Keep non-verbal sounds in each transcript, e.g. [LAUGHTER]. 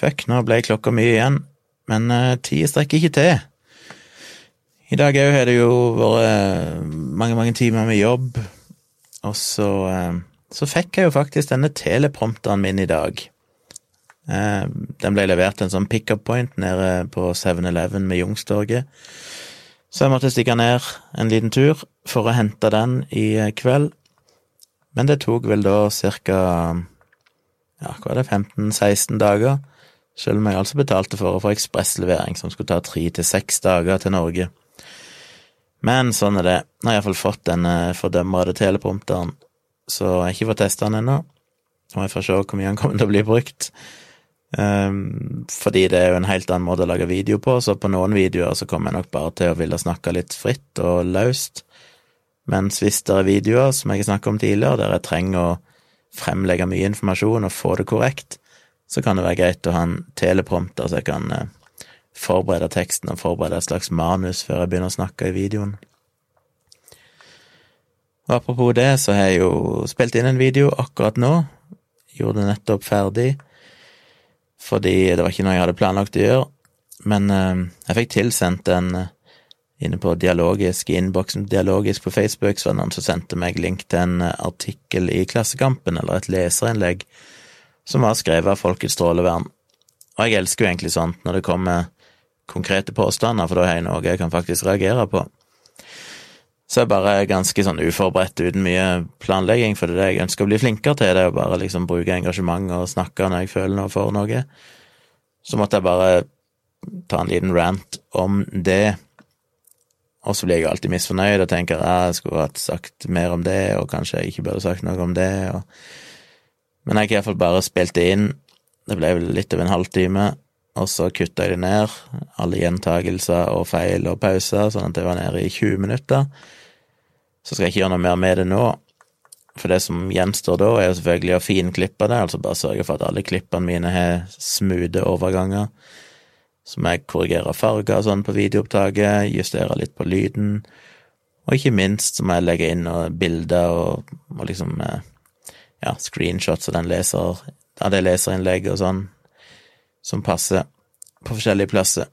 Fuck, nå ble klokka mye igjen, men uh, tida strekker ikke til. I dag òg har det jo vært mange, mange timer med jobb, og så, uh, så fikk jeg jo faktisk denne teleprompteren min i dag. Den ble levert en sånn pickup point nede på 7-Eleven med Youngstorget, så jeg måtte stikke ned en liten tur for å hente den i kveld. Men det tok vel da cirka ja, hva er det, 15-16 dager selv om jeg altså betalte for å få ekspresslevering, som skulle ta tre til seks dager til Norge. Men sånn er det. Nå har jeg iallfall fått den fordømrede teleprompteren, så jeg har ikke fått testa den ennå. Og jeg får se hvor mye den kommer til å bli brukt. Um, fordi det er jo en helt annen måte å lage video på, så på noen videoer så kommer jeg nok bare til å ville snakke litt fritt og løst. Mens hvis det er videoer, som jeg har snakket om tidligere, der jeg trenger å fremlegge mye informasjon og få det korrekt, så kan det være greit å ha en teleprompter, så jeg kan eh, forberede teksten og forberede et slags manus før jeg begynner å snakke i videoen. Og apropos det, så har jeg jo spilt inn en video akkurat nå. Gjorde det nettopp ferdig, fordi det var ikke noe jeg hadde planlagt å gjøre. Men eh, jeg fikk tilsendt en eh, inne på dialogisk, i innboksen dialogisk på Facebook, så var det noen som sendte meg link til en artikkel i Klassekampen, eller et leserinnlegg, som var skrevet av Folkets strålevern. Og jeg elsker jo egentlig sånt når det kommer konkrete påstander, for da har jeg noe jeg kan faktisk reagere på. Så jeg bare er ganske sånn uforberedt uten mye planlegging, for det jeg ønsker å bli flinkere til, det er å bare liksom bruke engasjement og snakke når jeg føler noe for noe. Så måtte jeg bare ta en liten rant om det. Og så blir jeg alltid misfornøyd og tenker at jeg skulle hatt sagt mer om det, og kanskje jeg ikke burde sagt noe om det. og men jeg har iallfall bare spilt det inn. Det ble vel litt over en halvtime, og så kutta jeg det ned. Alle gjentagelser og feil og pauser, sånn at det var nede i 20 minutter. Så skal jeg ikke gjøre noe mer med det nå. For det som gjenstår da, er jo selvfølgelig å finklippe det, altså bare sørge for at alle klippene mine har smoothe overganger. Så må jeg korrigere farger og sånn på videoopptaket, justere litt på lyden. Og ikke minst så må jeg legge inn bilder og, og liksom eh, ja, screenshots av den leser, av det leserinnlegget og sånn, som passer på forskjellige plasser.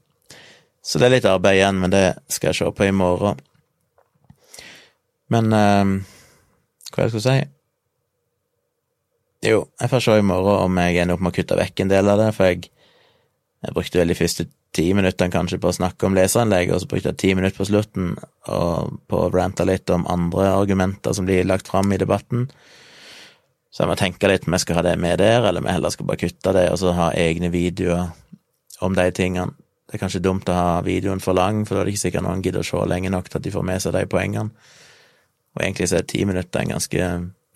Så det er litt arbeid igjen, men det skal jeg se på i morgen. Men eh, hva jeg skulle si? Jo, jeg får se i morgen om jeg ender opp med å kutte vekk en del av det, for jeg, jeg brukte vel de første ti minuttene kanskje på å snakke om leserinnlegget, og så brukte jeg ti minutter på slutten og på å rante litt om andre argumenter som blir lagt fram i debatten. Så jeg må tenke litt om jeg skal ha det med der, eller om jeg heller skal bare kutte det og så ha egne videoer om de tingene. Det er kanskje dumt å ha videoen for lang, for da er det ikke sikkert noen gidder å se lenge nok til at de får med seg de poengene. Og egentlig så er ti minutter en ganske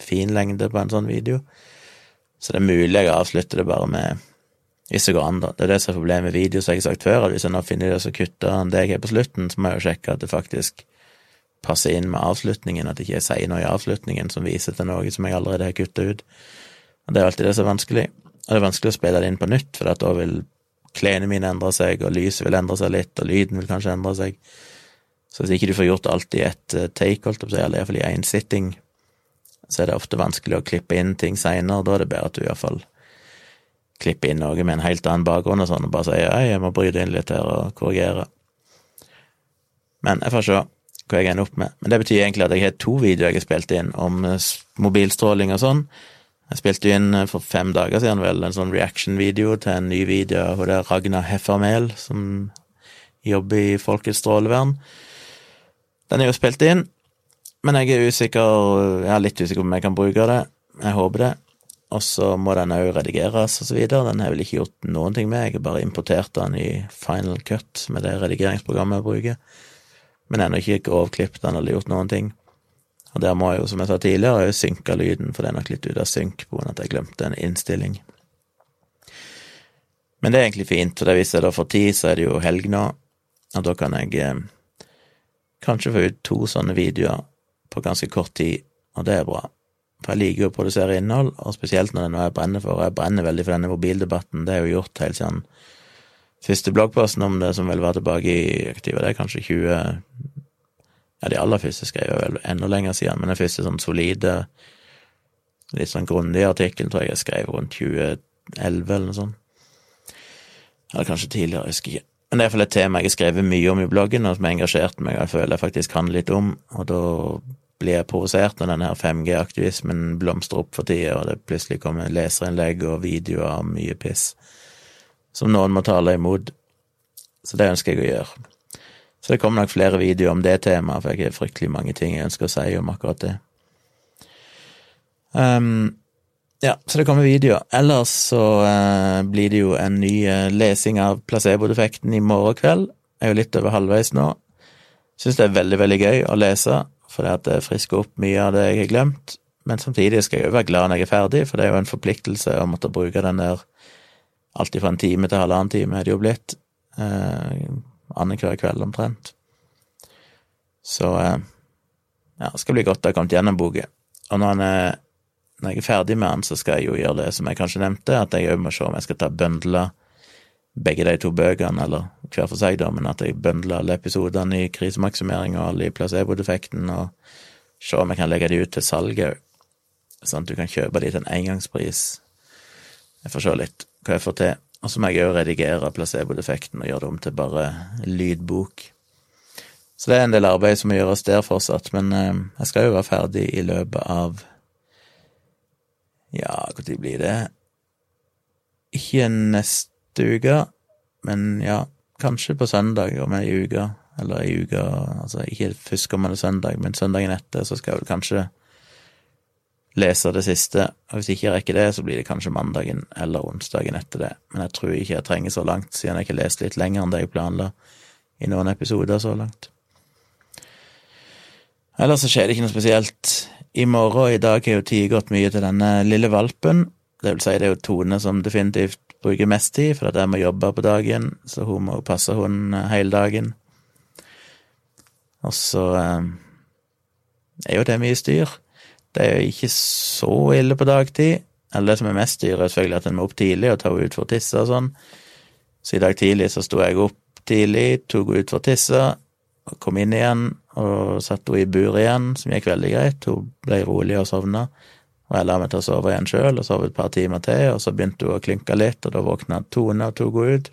fin lengde på en sånn video. Så det er mulig jeg avslutter det bare med hvis det går an, da. Det er det som er problemet med video, som jeg har sagt før, at hvis jeg nå finner det så kutter det jeg har på slutten, så må jeg jo sjekke at det faktisk passe inn med avslutningen, at ikke jeg sier noe i avslutningen som viser til noe som jeg allerede har kutta ut. Og Det er alltid det som er vanskelig. Og det er vanskelig å spille det inn på nytt, for da vil klærne mine endre seg, og lyset vil endre seg litt, og lyden vil kanskje endre seg. Så hvis ikke du får gjort alt i ett eh, take, holdt jeg på å si, eller iallfall i én sitting, så er det ofte vanskelig å klippe inn ting seinere. Da er det bedre at du iallfall klipper inn noe med en helt annen bakgrunn og sånn, og bare sier 'jeg må bryte inn litt her og korrigere'. Men jeg får se hva jeg ender opp med. Men det betyr egentlig at jeg har to videoer jeg har spilt inn om eh, mobilstråling og sånn. Jeg spilte inn eh, for fem dager siden vel en sånn reaction-video til en ny video av det er Ragna Heffermel, som jobber i Folkets strålevern. Den er jo spilt inn, men jeg er usikker, jeg er litt usikker på om jeg kan bruke det. Jeg håper det. Og så må den òg redigeres og så videre. Den har jeg vel ikke gjort noen ting med, jeg har bare importert den i Final Cut med det redigeringsprogrammet jeg bruker men ennå ikke grovklippet den eller gjort noen ting. Og der må jeg jo, som jeg sa tidligere, jeg synke lyden, for det er nok litt ute av synk på grunn av at jeg glemte en innstilling. Men det er egentlig fint, for hvis jeg da får tid, så er det jo helg nå, og da kan jeg eh, kanskje få ut to sånne videoer på ganske kort tid, og det er bra. For jeg liker jo å produsere innhold, og spesielt når det er noe jeg brenner for, og jeg brenner veldig for denne mobildebatten, det er jo gjort helt siden første bloggposten om det, som vel var tilbake i aktiva, det er kanskje 20 Ja, de aller første skrev jeg vel enda lenger siden, men den første sånn solide, litt sånn grundige artikkelen tror jeg jeg skrev rundt 2011 eller noe sånt. Eller kanskje tidligere, jeg husker ikke. Men det er iallfall et tema jeg har skrevet mye om i bloggen, og som har engasjert meg, og jeg føler jeg faktisk kan litt om, og da blir jeg provosert når denne 5G-aktivismen blomstrer opp for tida, og det plutselig kommer leserinnlegg og videoer og mye piss som noen må tale imot. Så det ønsker jeg å gjøre. Så det kommer nok flere videoer om det temaet, for jeg har fryktelig mange ting jeg ønsker å si om akkurat det. Um, ja, så det kommer videoer. Ellers så uh, blir det jo en ny uh, lesing av placebo-defekten i morgen kveld. Jeg er jo litt over halvveis nå. Syns det er veldig, veldig gøy å lese, for det frisker opp mye av det jeg har glemt. Men samtidig skal jeg jo være glad når jeg er ferdig, for det er jo en forpliktelse å måtte bruke den der alltid fra en time til halvannen time, er det jo blitt. Eh, Annenhver kveld, omtrent. Så eh, ja, det skal bli godt å ha kommet gjennom boka. Og når er når jeg er ferdig med den, så skal jeg jo gjøre det som jeg kanskje nevnte, at jeg òg må se om jeg skal ta bøndla begge de to bøkene, eller hver for seg, da, men at jeg bøndler alle episodene i krisemaksimering og alle i placebo-defekten, og se om jeg kan legge de ut til salg òg, sånn at du kan kjøpe de til en engangspris. Jeg får se litt hva jeg får til. Og så må jeg òg redigere placebo-defekten og gjøre det om til bare lydbok. Så det er en del arbeid som må gjøres der fortsatt, men eh, jeg skal jo være ferdig i løpet av ja, når blir det? Ikke neste uke, men ja, kanskje på søndag om ei uke. Eller ei uke, altså ikke førstkommende søndag, men søndagen etter, så skal jeg vel kanskje lese det siste. Og hvis ikke jeg rekker det, så blir det kanskje mandagen eller onsdagen etter det. Men jeg tror ikke jeg trenger så langt, siden jeg ikke har lest litt lenger enn det jeg planla i noen episoder så langt. Ellers så skjer det ikke noe spesielt i morgen og i dag har jo tid gått mye til denne lille valpen. Det vil si, det er jo Tone som definitivt bruker mest tid, for at jeg må jobbe på dagen, så hun må passe hunden eh, hele dagen. Og så eh, er jo det mye styr. Det er jo ikke så ille på dagtid. Eller det som er mest dyre, er selvfølgelig at en må opp tidlig og ta henne ut for å tisse og sånn. Så i dag tidlig så sto jeg opp tidlig, tok henne ut for å tisse, kom inn igjen, og satte henne i bur igjen, som gikk veldig greit. Hun ble rolig og sovna. Og jeg la meg til å sove igjen sjøl, og sove et par timer til, og så begynte hun å klynke litt, og da våkna Tone og tok henne ut.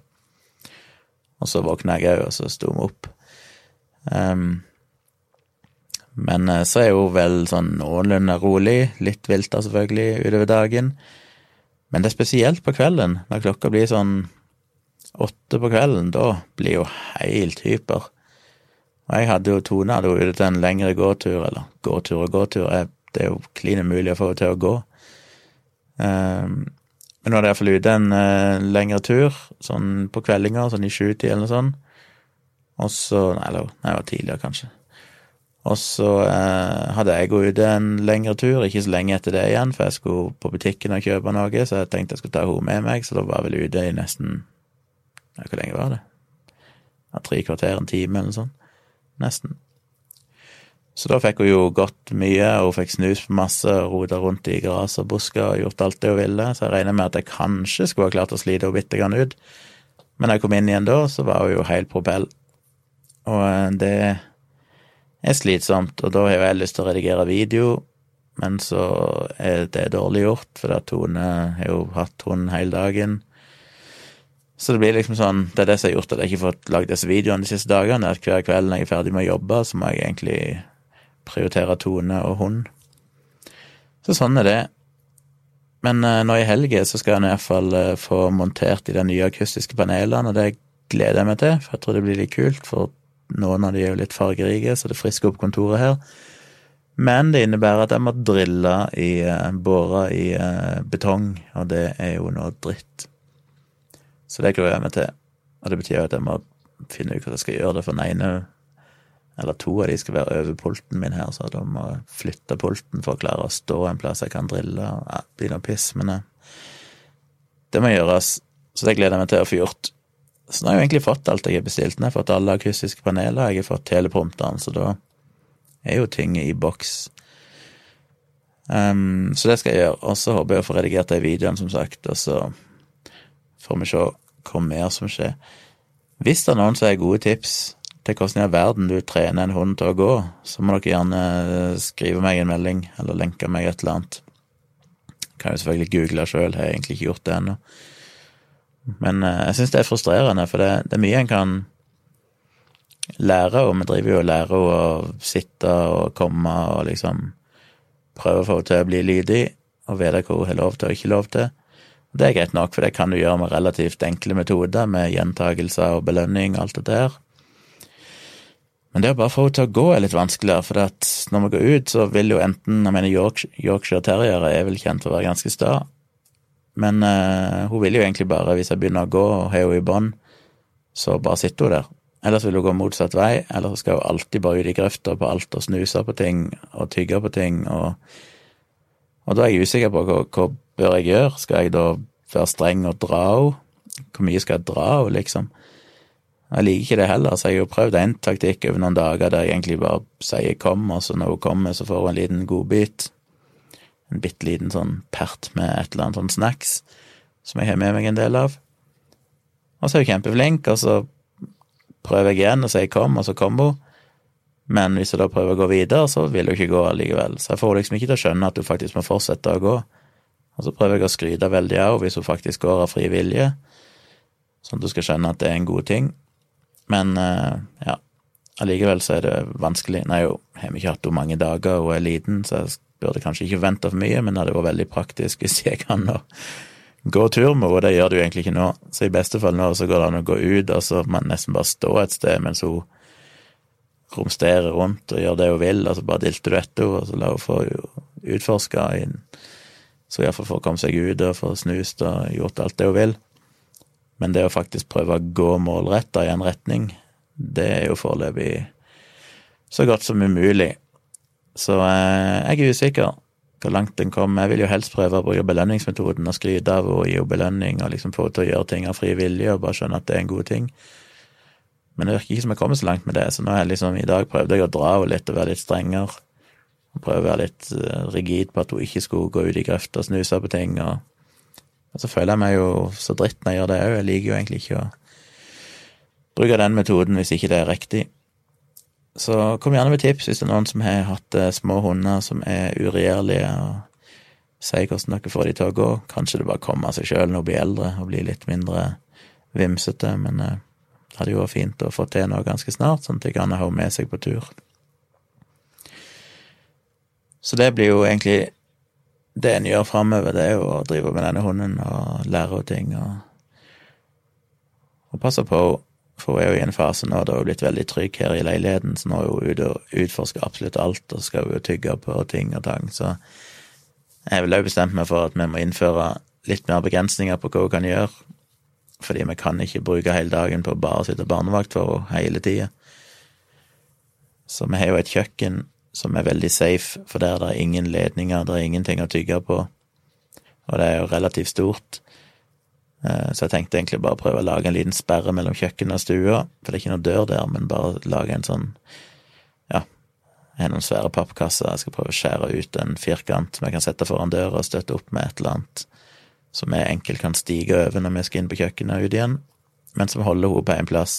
Og så våkna jeg òg, og så sto vi opp. Um, men eh, så er hun vel sånn noenlunde rolig, litt vilt da selvfølgelig, utover dagen. Men det er spesielt på kvelden, når klokka blir sånn åtte på kvelden, da blir hun helt hyper. Og jeg hadde jo Tone hadde jo ute en lengre gåtur, eller gåtur og gåtur, det er jo klin umulig å få henne til å gå. Um, men nå hadde iallfall ute en uh, lengre tur, sånn på kveldinga, sånn i sjutida eller noe sånt. Og så nei, det var tidligere, kanskje. Og så eh, hadde jeg gått ute en lengre tur, ikke så lenge etter det igjen, for jeg skulle på butikken og kjøpe noe, så jeg tenkte jeg skulle ta henne med meg, så da var jeg vel ute i nesten ja, Hvor lenge var det? Ja, tre kvarter, en time eller noe sånt nesten. Så da fikk hun jo gått mye, og hun fikk snus på masse, rota rundt i gras og busker og gjort alt det hun ville, så jeg regner med at jeg kanskje skulle ha klart å slite henne bitte grann ut. Men da jeg kom inn igjen da, så var hun jo helt propell. Og eh, det er slitsomt, og da har jeg lyst til å redigere video, men så er det dårlig gjort, for Tone har jo hatt hund hele dagen. Så det blir liksom sånn, det er det som har gjort at jeg ikke har fått lagd disse videoene de siste dagene. At hver kveld når jeg er ferdig med å jobbe, så må jeg egentlig prioritere Tone og hund. Så sånn er det. Men uh, nå i helga så skal jeg iallfall uh, eh, få montert de nye akustiske panelene, og det gleder jeg meg til, for jeg tror det blir litt kult. For noen av de er jo litt fargerike, så det frisker opp kontoret her. Men det innebærer at jeg må drille i uh, i uh, betong, og det er jo noe dritt. Så det gruer jeg meg til. Og det betyr at jeg må finne ut hva jeg skal gjøre det, for den ene eller to av de skal være over pulten min her, så da må jeg flytte pulten for å klare å stå en plass jeg kan drille. Ja, det blir noe piss, men eh, det må gjøres. Så det gleder jeg meg til å få gjort. Så nå har jeg jo egentlig fått alt jeg har bestilt. Jeg har fått alle akustiske paneler, jeg har fått teleprompteren, så da er jo ting i boks. Um, så det skal jeg gjøre. Og så håper jeg å få redigert de videoene, som sagt, og så får vi se hva mer som skjer. Hvis det er noen som har gode tips til hvordan i all verden du trener en hund til å gå, så må dere gjerne skrive meg en melding, eller lenke meg et eller annet. Kan jo selvfølgelig google sjøl, har jeg egentlig ikke gjort det ennå. Men eh, jeg syns det er frustrerende, for det, det, er mye en kan lære, og vi driver jo og lærer å sitte og komme og liksom prøve å få til å bli lydig, og vite hva hun har lov til og ikke lov til. Det er greit nok, for det kan du gjøre med relativt enkle metoder, med gjentagelser og belønning og alt det der. Men det å bare få henne til å gå er litt vanskeligere, for når vi går ut, så vil jo enten Jeg mener, Yorkshire terriere er vel kjent for å være ganske sta, men uh, hun vil jo egentlig bare, hvis jeg begynner å gå og har henne i bånd, så bare sitter hun der. Ellers vil hun gå motsatt vei, eller så skal hun alltid bare ut i grøfta på alt og snuse på ting og tygge på ting, og, og da er jeg usikker på hva, hva bør jeg gjøre? Skal jeg da være streng og dra henne? Hvor mye skal jeg dra henne, liksom? Jeg liker ikke det heller, så jeg har jo prøvd en taktikk over noen dager der jeg egentlig bare sier kom, og så når hun kommer, så får hun en liten godbit. En bitte liten sånn pert med et eller annet sånn snacks som jeg har med meg en del av. Og så er hun kjempeflink, og så prøver jeg igjen og sier kom, og så kommer hun. Men hvis jeg da prøver å gå videre, så vil hun ikke gå allikevel. Så jeg får liksom ikke til å skjønne at hun faktisk må fortsette å gå. Og så prøver jeg å skryte veldig av henne hvis hun faktisk går av fri vilje, sånn at du skal skjønne at det er en god ting. Men eh, ja, allikevel så er det vanskelig. Nei, jo, har vi ikke hatt henne mange dager, hun er liten, så jeg burde kanskje ikke vente for mye, men det hadde vært veldig praktisk hvis jeg kan gå tur med henne, og det gjør jo egentlig ikke nå. Så i beste fall nå så går det an å gå ut, og så man nesten bare stå et sted mens hun romsterer rundt og gjør det hun vil, og så bare dilter du etter henne, og så lar hun få utforska inn. så iallfall få komme seg ut og få snust og gjort alt det hun vil. Men det å faktisk prøve å gå målretta i en retning, det er jo foreløpig så godt som umulig. Så eh, jeg er usikker hvor langt den kommer. Jeg vil jo helst prøve å bruke belønningsmetoden og skryte av og gi henne belønning og liksom få til å gjøre ting av fri vilje og bare skjønne at det er en god ting. Men det virker ikke som jeg kommer så langt med det, så nå har jeg liksom i dag prøvd å dra henne litt og være litt strengere. Og prøve å være litt eh, rigid på at hun ikke skulle gå ut i grøfta og snuse på ting og og så føler jeg meg jo så dritt når jeg gjør det òg. Jeg liker jo egentlig ikke å bruke den metoden hvis ikke det er riktig. Så kom gjerne med tips hvis det er noen som har hatt eh, små hunder som er uregjerlige, og sier hvordan dere får de til å gå. Kanskje det bare kommer av seg sjøl når hun blir eldre og blir litt mindre vimsete, men eh, det hadde jo vært fint å få til noe ganske snart, sånn at de kan ha henne med seg på tur. Så det blir jo egentlig det en gjør framover, det er jo å drive med denne hunden og lære henne ting og, og passe på henne. Hun er jo i en fase nå da hun er blitt veldig trygg her i leiligheten, så nå er hun ute og utforsker absolutt alt og skal jo tygge på ting og tang. Så jeg vel òg bestemt meg for at vi må innføre litt mer begrensninger på hva hun kan gjøre. Fordi vi kan ikke bruke hele dagen på å bare sitte barnevakt for henne hele tida. Så vi har jo et kjøkken som er veldig safe, for der er det ingen ledninger, det er ingenting å tygge på, og det er jo relativt stort. Eh, så jeg tenkte egentlig bare å prøve å lage en liten sperre mellom kjøkkenet og stua, for det er ikke noe dør der, men bare lage en sånn, ja, en noen svære pappkasser, jeg skal prøve å skjære ut en firkant som jeg kan sette foran døra og støtte opp med et eller annet som jeg enkelt kan stige over når vi skal inn på kjøkkenet og ut igjen, men som holder henne på én plass.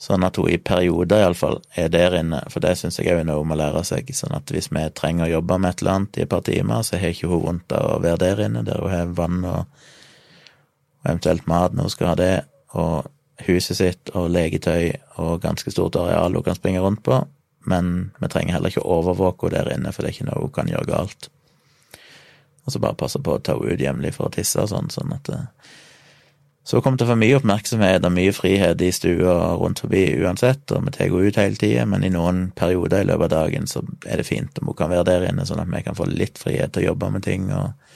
Sånn at hun i perioder iallfall er der inne, for det syns jeg òg er noe hun må lære seg. Sånn at hvis vi trenger å jobbe med et eller annet i et par timer, så har ikke hun vondt av å være der inne, der hun har vann og, og eventuelt mat når hun skal ha det, og huset sitt og legetøy og ganske stort areal hun kan springe rundt på. Men vi trenger heller ikke å overvåke henne der inne, for det er ikke noe hun kan gjøre galt. Og så bare passe på å ta henne ut jevnlig for å tisse og sånn, sånn at det, så hun kommer til å få mye oppmerksomhet og mye frihet i stua rundt forbi uansett, og vi tar henne ut hele tida, men i noen perioder i løpet av dagen så er det fint om hun kan være der inne, sånn at vi kan få litt frihet til å jobbe med ting og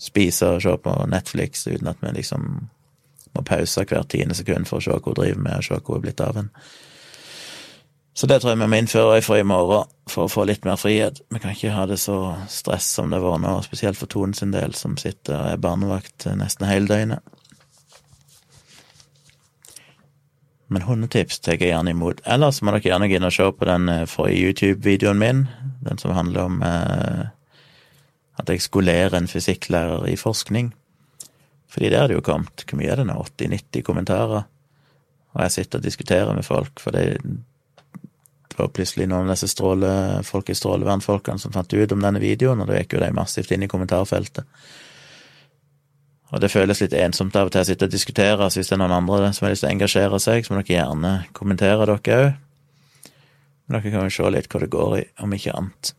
spise og se på Netflix uten at vi liksom må pause hvert tiende sekund for å se hva hun driver med, og se hva hun er blitt av en. Så det tror jeg vi må innføre fra i morgen for å få litt mer frihet. Vi kan ikke ha det så stress som det har vært nå, spesielt for Tone sin del, som sitter og er barnevakt nesten hele døgnet. Men hundetips tar jeg gjerne imot. Ellers må dere gjerne gå inn og se på den eh, forrige YouTube-videoen min, den som handler om eh, at jeg skolerer en fysikklærer i forskning. Fordi det hadde jo kommet hvor mye er det nå, 80-90 kommentarer. Og jeg sitter og diskuterer med folk, for det, det var plutselig noen av disse stråle, folk i strålevernfolkene som fant ut om denne videoen, og da gikk jo de massivt inn i kommentarfeltet. Og det føles litt ensomt av og til å sitte og diskutere, så hvis det er noen andre som har lyst til å engasjere seg, så må dere gjerne kommentere, dere òg. Men dere kan jo se litt hva det går i, om ikke annet.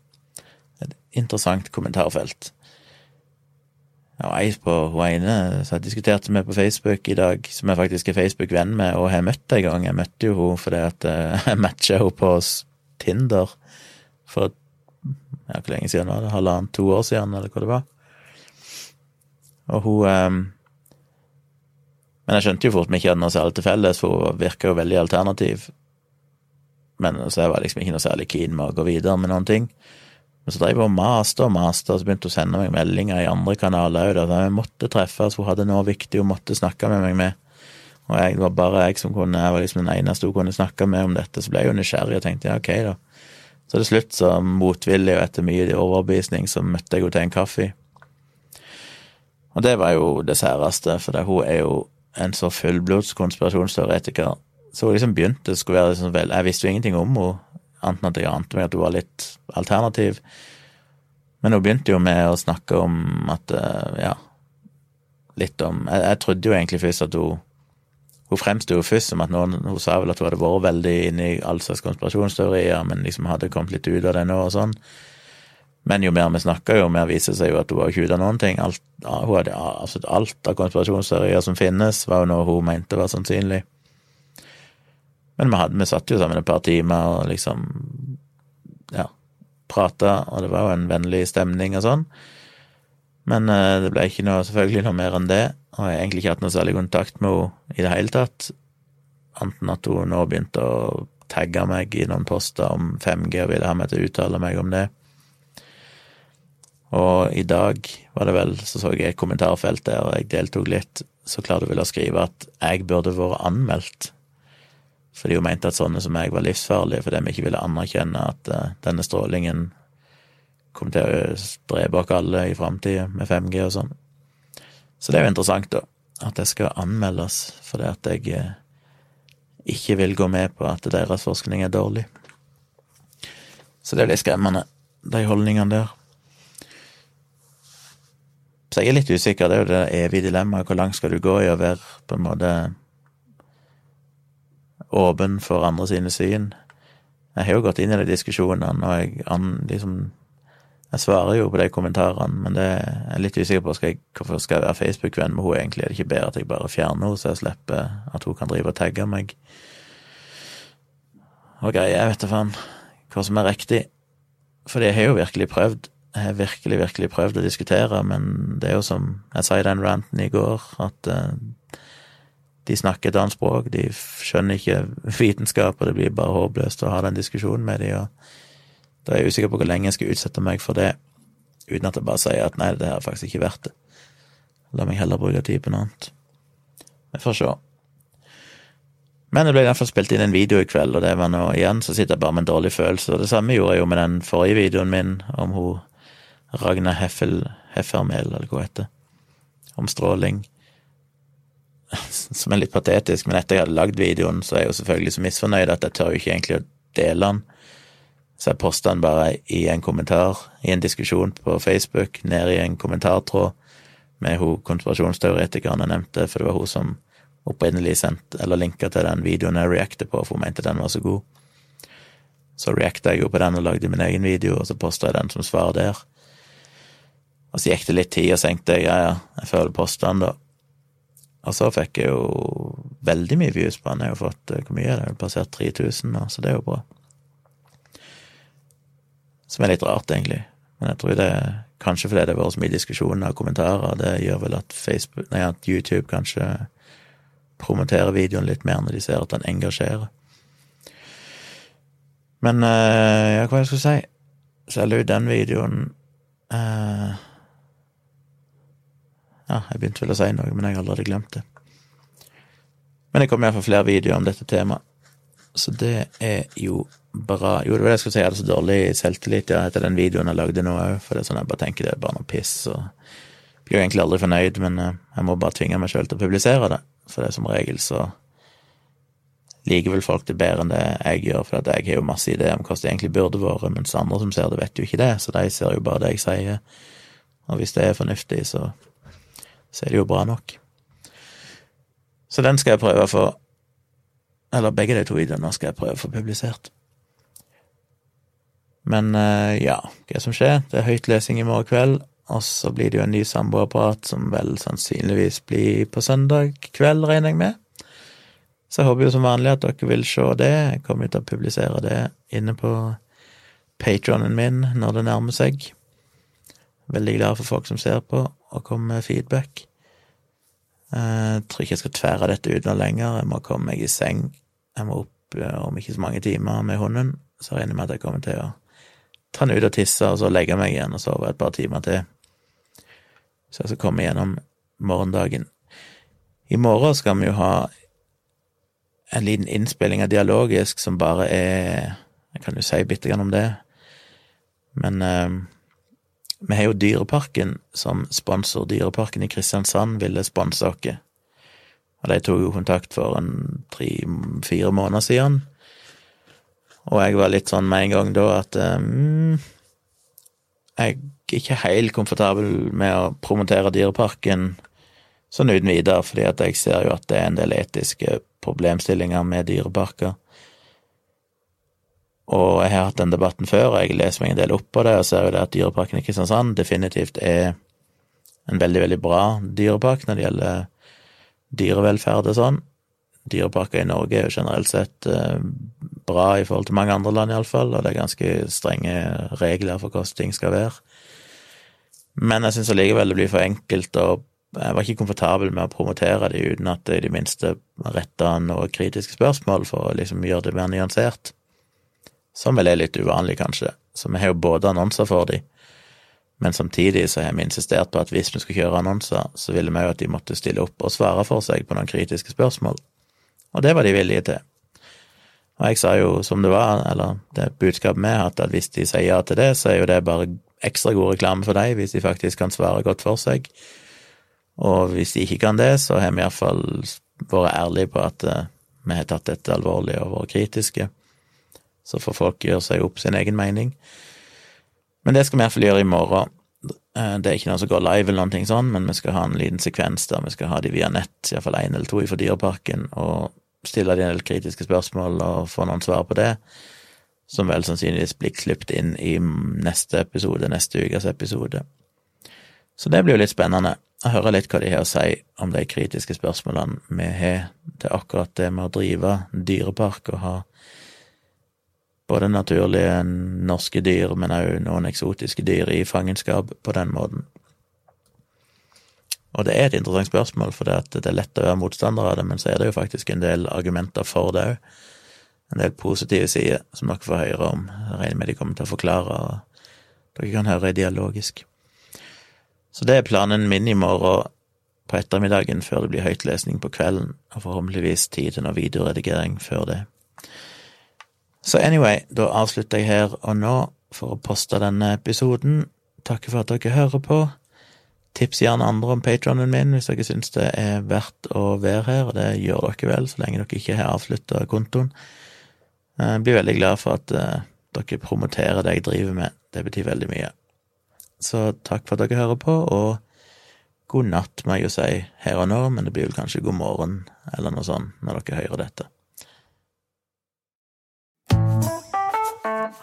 Interessant kommentarfelt. Og ei på hun ene som jeg diskuterte med på Facebook i dag, som jeg faktisk er Facebook-venn med og har møtt en gang. Jeg møtte jo henne fordi at eh, [LAUGHS] jeg matcha henne på Tinder for ja, hvor lenge siden var det? Halvannet, to år siden, eller hva det var. Og hun um, Men jeg skjønte jo fort vi ikke hadde noe særlig til felles, for hun virka jo veldig alternativ. Men så jeg var liksom ikke noe særlig keen med å gå videre med noen ting. Men så drev hun og maste og maste, og så begynte hun å sende meg meldinger i andre kanaler òg. Vi måtte treffes, hun hadde noe viktig hun måtte snakke med meg med. Og jeg, det var bare jeg som kunne, jeg var liksom den eneste hun kunne snakke med om dette. Så ble jeg jo nysgjerrig og tenkte ja, ok, da. Så til slutt, så motvillig og etter mye overbevisning, så møtte jeg henne til en kaffe. Og det var jo det særeste, for det, hun er jo en så fullblods konspirasjonsteoretiker. Så hun liksom begynte, skulle være liksom vel Jeg visste jo ingenting om henne, annet enn at jeg ante meg at hun var litt alternativ. Men hun begynte jo med å snakke om at eh, Ja, litt om Jeg, jeg trodde jo egentlig først at hun hun fremsto jo først som at noen Hun sa vel at hun hadde vært veldig inne i all slags konspirasjonsteorier, men liksom hadde kommet litt ut av det nå og sånn. Men jo mer vi snakka, jo mer viser det seg jo at hun var ikke ute av noen ting. Alt, hun hadde, altså alt av konspirasjonsteorier som finnes, var jo noe hun mente var sannsynlig. Men vi, hadde, vi satt jo sammen et par timer og liksom ja, prata, og det var jo en vennlig stemning og sånn. Men eh, det ble ikke noe, selvfølgelig noe mer enn det. Og jeg har egentlig ikke hatt noe særlig kontakt med henne i det hele tatt, anten at hun nå begynte å tagge meg i noen poster om 5G og ville ha meg til å uttale meg om det. Og i dag var det vel, så så jeg et kommentarfelt der, og jeg deltok litt, så klarte hun vel å skrive at jeg burde vært anmeldt. Fordi hun mente at sånne som meg var livsfarlige fordi vi ikke ville anerkjenne at uh, denne strålingen kom til å drepe oss alle i framtida med 5G og sånn. Så det er jo interessant, da, at det skal anmeldes fordi at jeg eh, ikke vil gå med på at deres forskning er dårlig. Så det er litt skremmende, de holdningene der. Så jeg er litt usikker, det er jo det evige dilemmaet, hvor langt skal du gå i å være på en måte åpen for andre sine syn? Jeg har jo gått inn i de diskusjonene, og jeg liksom jeg svarer jo på de kommentarene, men det er jeg litt usikker på skal jeg, hvorfor skal jeg være Facebook-venn med henne egentlig. Er det ikke bedre at jeg bare fjerner henne, så jeg slipper at hun kan drive og tagge meg? Og greier, jeg vet da faen hva som er riktig. For jeg har jo virkelig prøvd. Jeg har virkelig, virkelig prøvd å diskutere, men det er jo som jeg sa i den ranten i går, at uh, de snakker et annet språk, de skjønner ikke vitenskap, og det blir bare håpløst å ha den diskusjonen med dem. da er jeg usikker på hvor lenge jeg skal utsette meg for det, uten at jeg bare sier at nei, det her er faktisk ikke verdt det. La meg heller bruke tid på noe annet. Vi får se. Men det ble i hvert fall spilt inn en video i kveld, og det var nå igjen, så sitter jeg bare med en dårlig følelse. Og det samme gjorde jeg jo med den forrige videoen min om hun Ragna Heffel, Heffermel, eller hva hun heter, om stråling. [LAUGHS] Som er litt patetisk, men etter jeg hadde lagd videoen, så er jeg jo selvfølgelig så misfornøyd at jeg tør jo ikke egentlig å dele den. Så jeg posta den bare i en kommentar, i en diskusjon på Facebook, ned i en kommentartråd med hun konspirasjonsteoretikeren jeg nevnte, for det var hun som opprinnelig sendte, eller linka til den videoen jeg reacta på, for hun mente den var så god. Så reacta jeg jo på den og lagde min egen video, og så posta jeg den som svar der. Og så gikk det litt tid, og så tenkte jeg ja, ja, jeg føler posta den, da. Og så fikk jeg jo veldig mye views på den. Jeg har jo fått Hvor mye er det? Passert 3000 nå, så det er jo bra. Som er litt rart, egentlig. Men jeg tror det kanskje fordi det har vært så mye diskusjoner og kommentarer, det gjør vel at, Facebook, nei, at YouTube kanskje promoterer videoen litt mer når de ser at den engasjerer. Men uh, ja, hva jeg skulle si? La ut den videoen uh, Ja, jeg begynte vel å si noe, men jeg har allerede glemt det. Men det kommer iallfall flere videoer om dette temaet, så det er jo bra. Jo, det var det jeg skulle si, jeg hadde så dårlig selvtillit ja, etter den videoen jeg lagde nå òg, for det er sånn jeg bare tenker det er bare noe piss, og blir jo egentlig aldri fornøyd, men eh, jeg må bare tvinge meg sjøl til å publisere det, for det er som regel så liker vel folk det bedre enn det jeg gjør, for jeg har jo masse ideer om hvordan det egentlig burde vært, mens andre som ser det, vet jo ikke det, så de ser jo bare det jeg sier, og hvis det er fornuftig, så så er det jo bra nok. Så den skal jeg prøve å få Eller begge de to videoene skal jeg prøve å få publisert. Men uh, ja, hva som skjer? Det er høytlesing i morgen kveld, og så blir det jo en ny samboerprat som vel sannsynligvis blir på søndag kveld, regner jeg med. Så jeg håper jo som vanlig at dere vil se det. Jeg kommer til å publisere det inne på patronen min når det nærmer seg. Veldig glad for folk som ser på og komme med feedback. Jeg eh, tror ikke jeg skal tvære dette ut noe lenger. Jeg må komme meg i seng. Jeg må opp om ikke så mange timer med hunden. Så regner jeg med at jeg kommer til å ta den ut og tisse, og så legge meg igjen og sove et par timer til. Så jeg skal komme gjennom morgendagen. I morgen skal vi jo ha en liten innspilling av Dialogisk som bare er Jeg kan jo si bitte grann om det. Men eh, vi har jo Dyreparken som sponsor. Dyreparken i Kristiansand ville sponse oss. Og de tok jo kontakt for en tre-fire måneder siden. Og jeg var litt sånn med en gang da at um, jeg er ikke helt komfortabel med å promotere Dyreparken sånn uten videre, fordi at jeg ser jo at det er en del etiske problemstillinger med dyreparker. Og jeg har hatt den debatten før, og jeg leser meg en del opp på det, og ser jo det at Dyreparken i Kristiansand definitivt er en veldig, veldig bra dyrepark når det gjelder dyrevelferd og sånn. Dyreparker i Norge er jo generelt sett eh, bra i forhold til mange andre land, iallfall, og det er ganske strenge regler for hvordan ting skal være. Men jeg syns allikevel det blir for enkelt, og jeg var ikke komfortabel med å promotere det uten at det i det minste retta noen kritiske spørsmål for å liksom gjøre det mer nyansert som vel er litt uvanlig, kanskje. Så vi har jo både annonser for de, men samtidig så har vi insistert på at hvis vi skulle kjøre annonser, så ville vi jo at de måtte stille opp og svare for seg på noen kritiske spørsmål. Og det var de villige til. Og jeg sa jo som det var, eller det budskapet hatt, at hvis de sier ja til det, så er jo det bare ekstra god reklame for dem, hvis de faktisk kan svare godt for seg. Og hvis de ikke kan det, så har vi iallfall vært ærlige på at uh, vi har tatt dette alvorlig og vært kritiske. Så får folk gjøre seg opp sin egen mening. Men det skal vi iallfall gjøre i morgen. Eh, det er ikke noe som går live, eller noe sånn, men vi skal ha en liten sekvens der vi skal ha de via nett, iallfall én eller to fra Dyreparken, og stille de en del kritiske spørsmål og få noen svar på det, som vel sannsynligvis blir klippet inn i neste episode, neste ukes episode. Så det blir jo litt spennende å høre litt hva de har å si om de kritiske spørsmålene vi har til akkurat det med å drive dyrepark og ha både naturlige norske dyr, men òg noen eksotiske dyr i fangenskap på den måten. Og det er et interessant spørsmål, for det, er lett å være motstander av det, men så er det jo faktisk en del argumenter for det òg. En del positive sider som dere får høre om. Jeg regner med de kommer til å forklare, og dere kan høre dialogisk. Så det er planen min i morgen på ettermiddagen før det blir høytlesning på kvelden, og forhåpentligvis tid til noe videoredigering før det. Så anyway, da avslutter jeg her og nå for å poste denne episoden. Takker for at dere hører på. Tips gjerne andre om patronen min hvis dere syns det er verdt å være her, og det gjør dere vel så lenge dere ikke har avslutta kontoen. Jeg blir veldig glad for at uh, dere promoterer det jeg driver med. Det betyr veldig mye. Så takk for at dere hører på, og god natt, må jeg jo si her og nå, men det blir vel kanskje god morgen eller noe sånt når dere hører dette.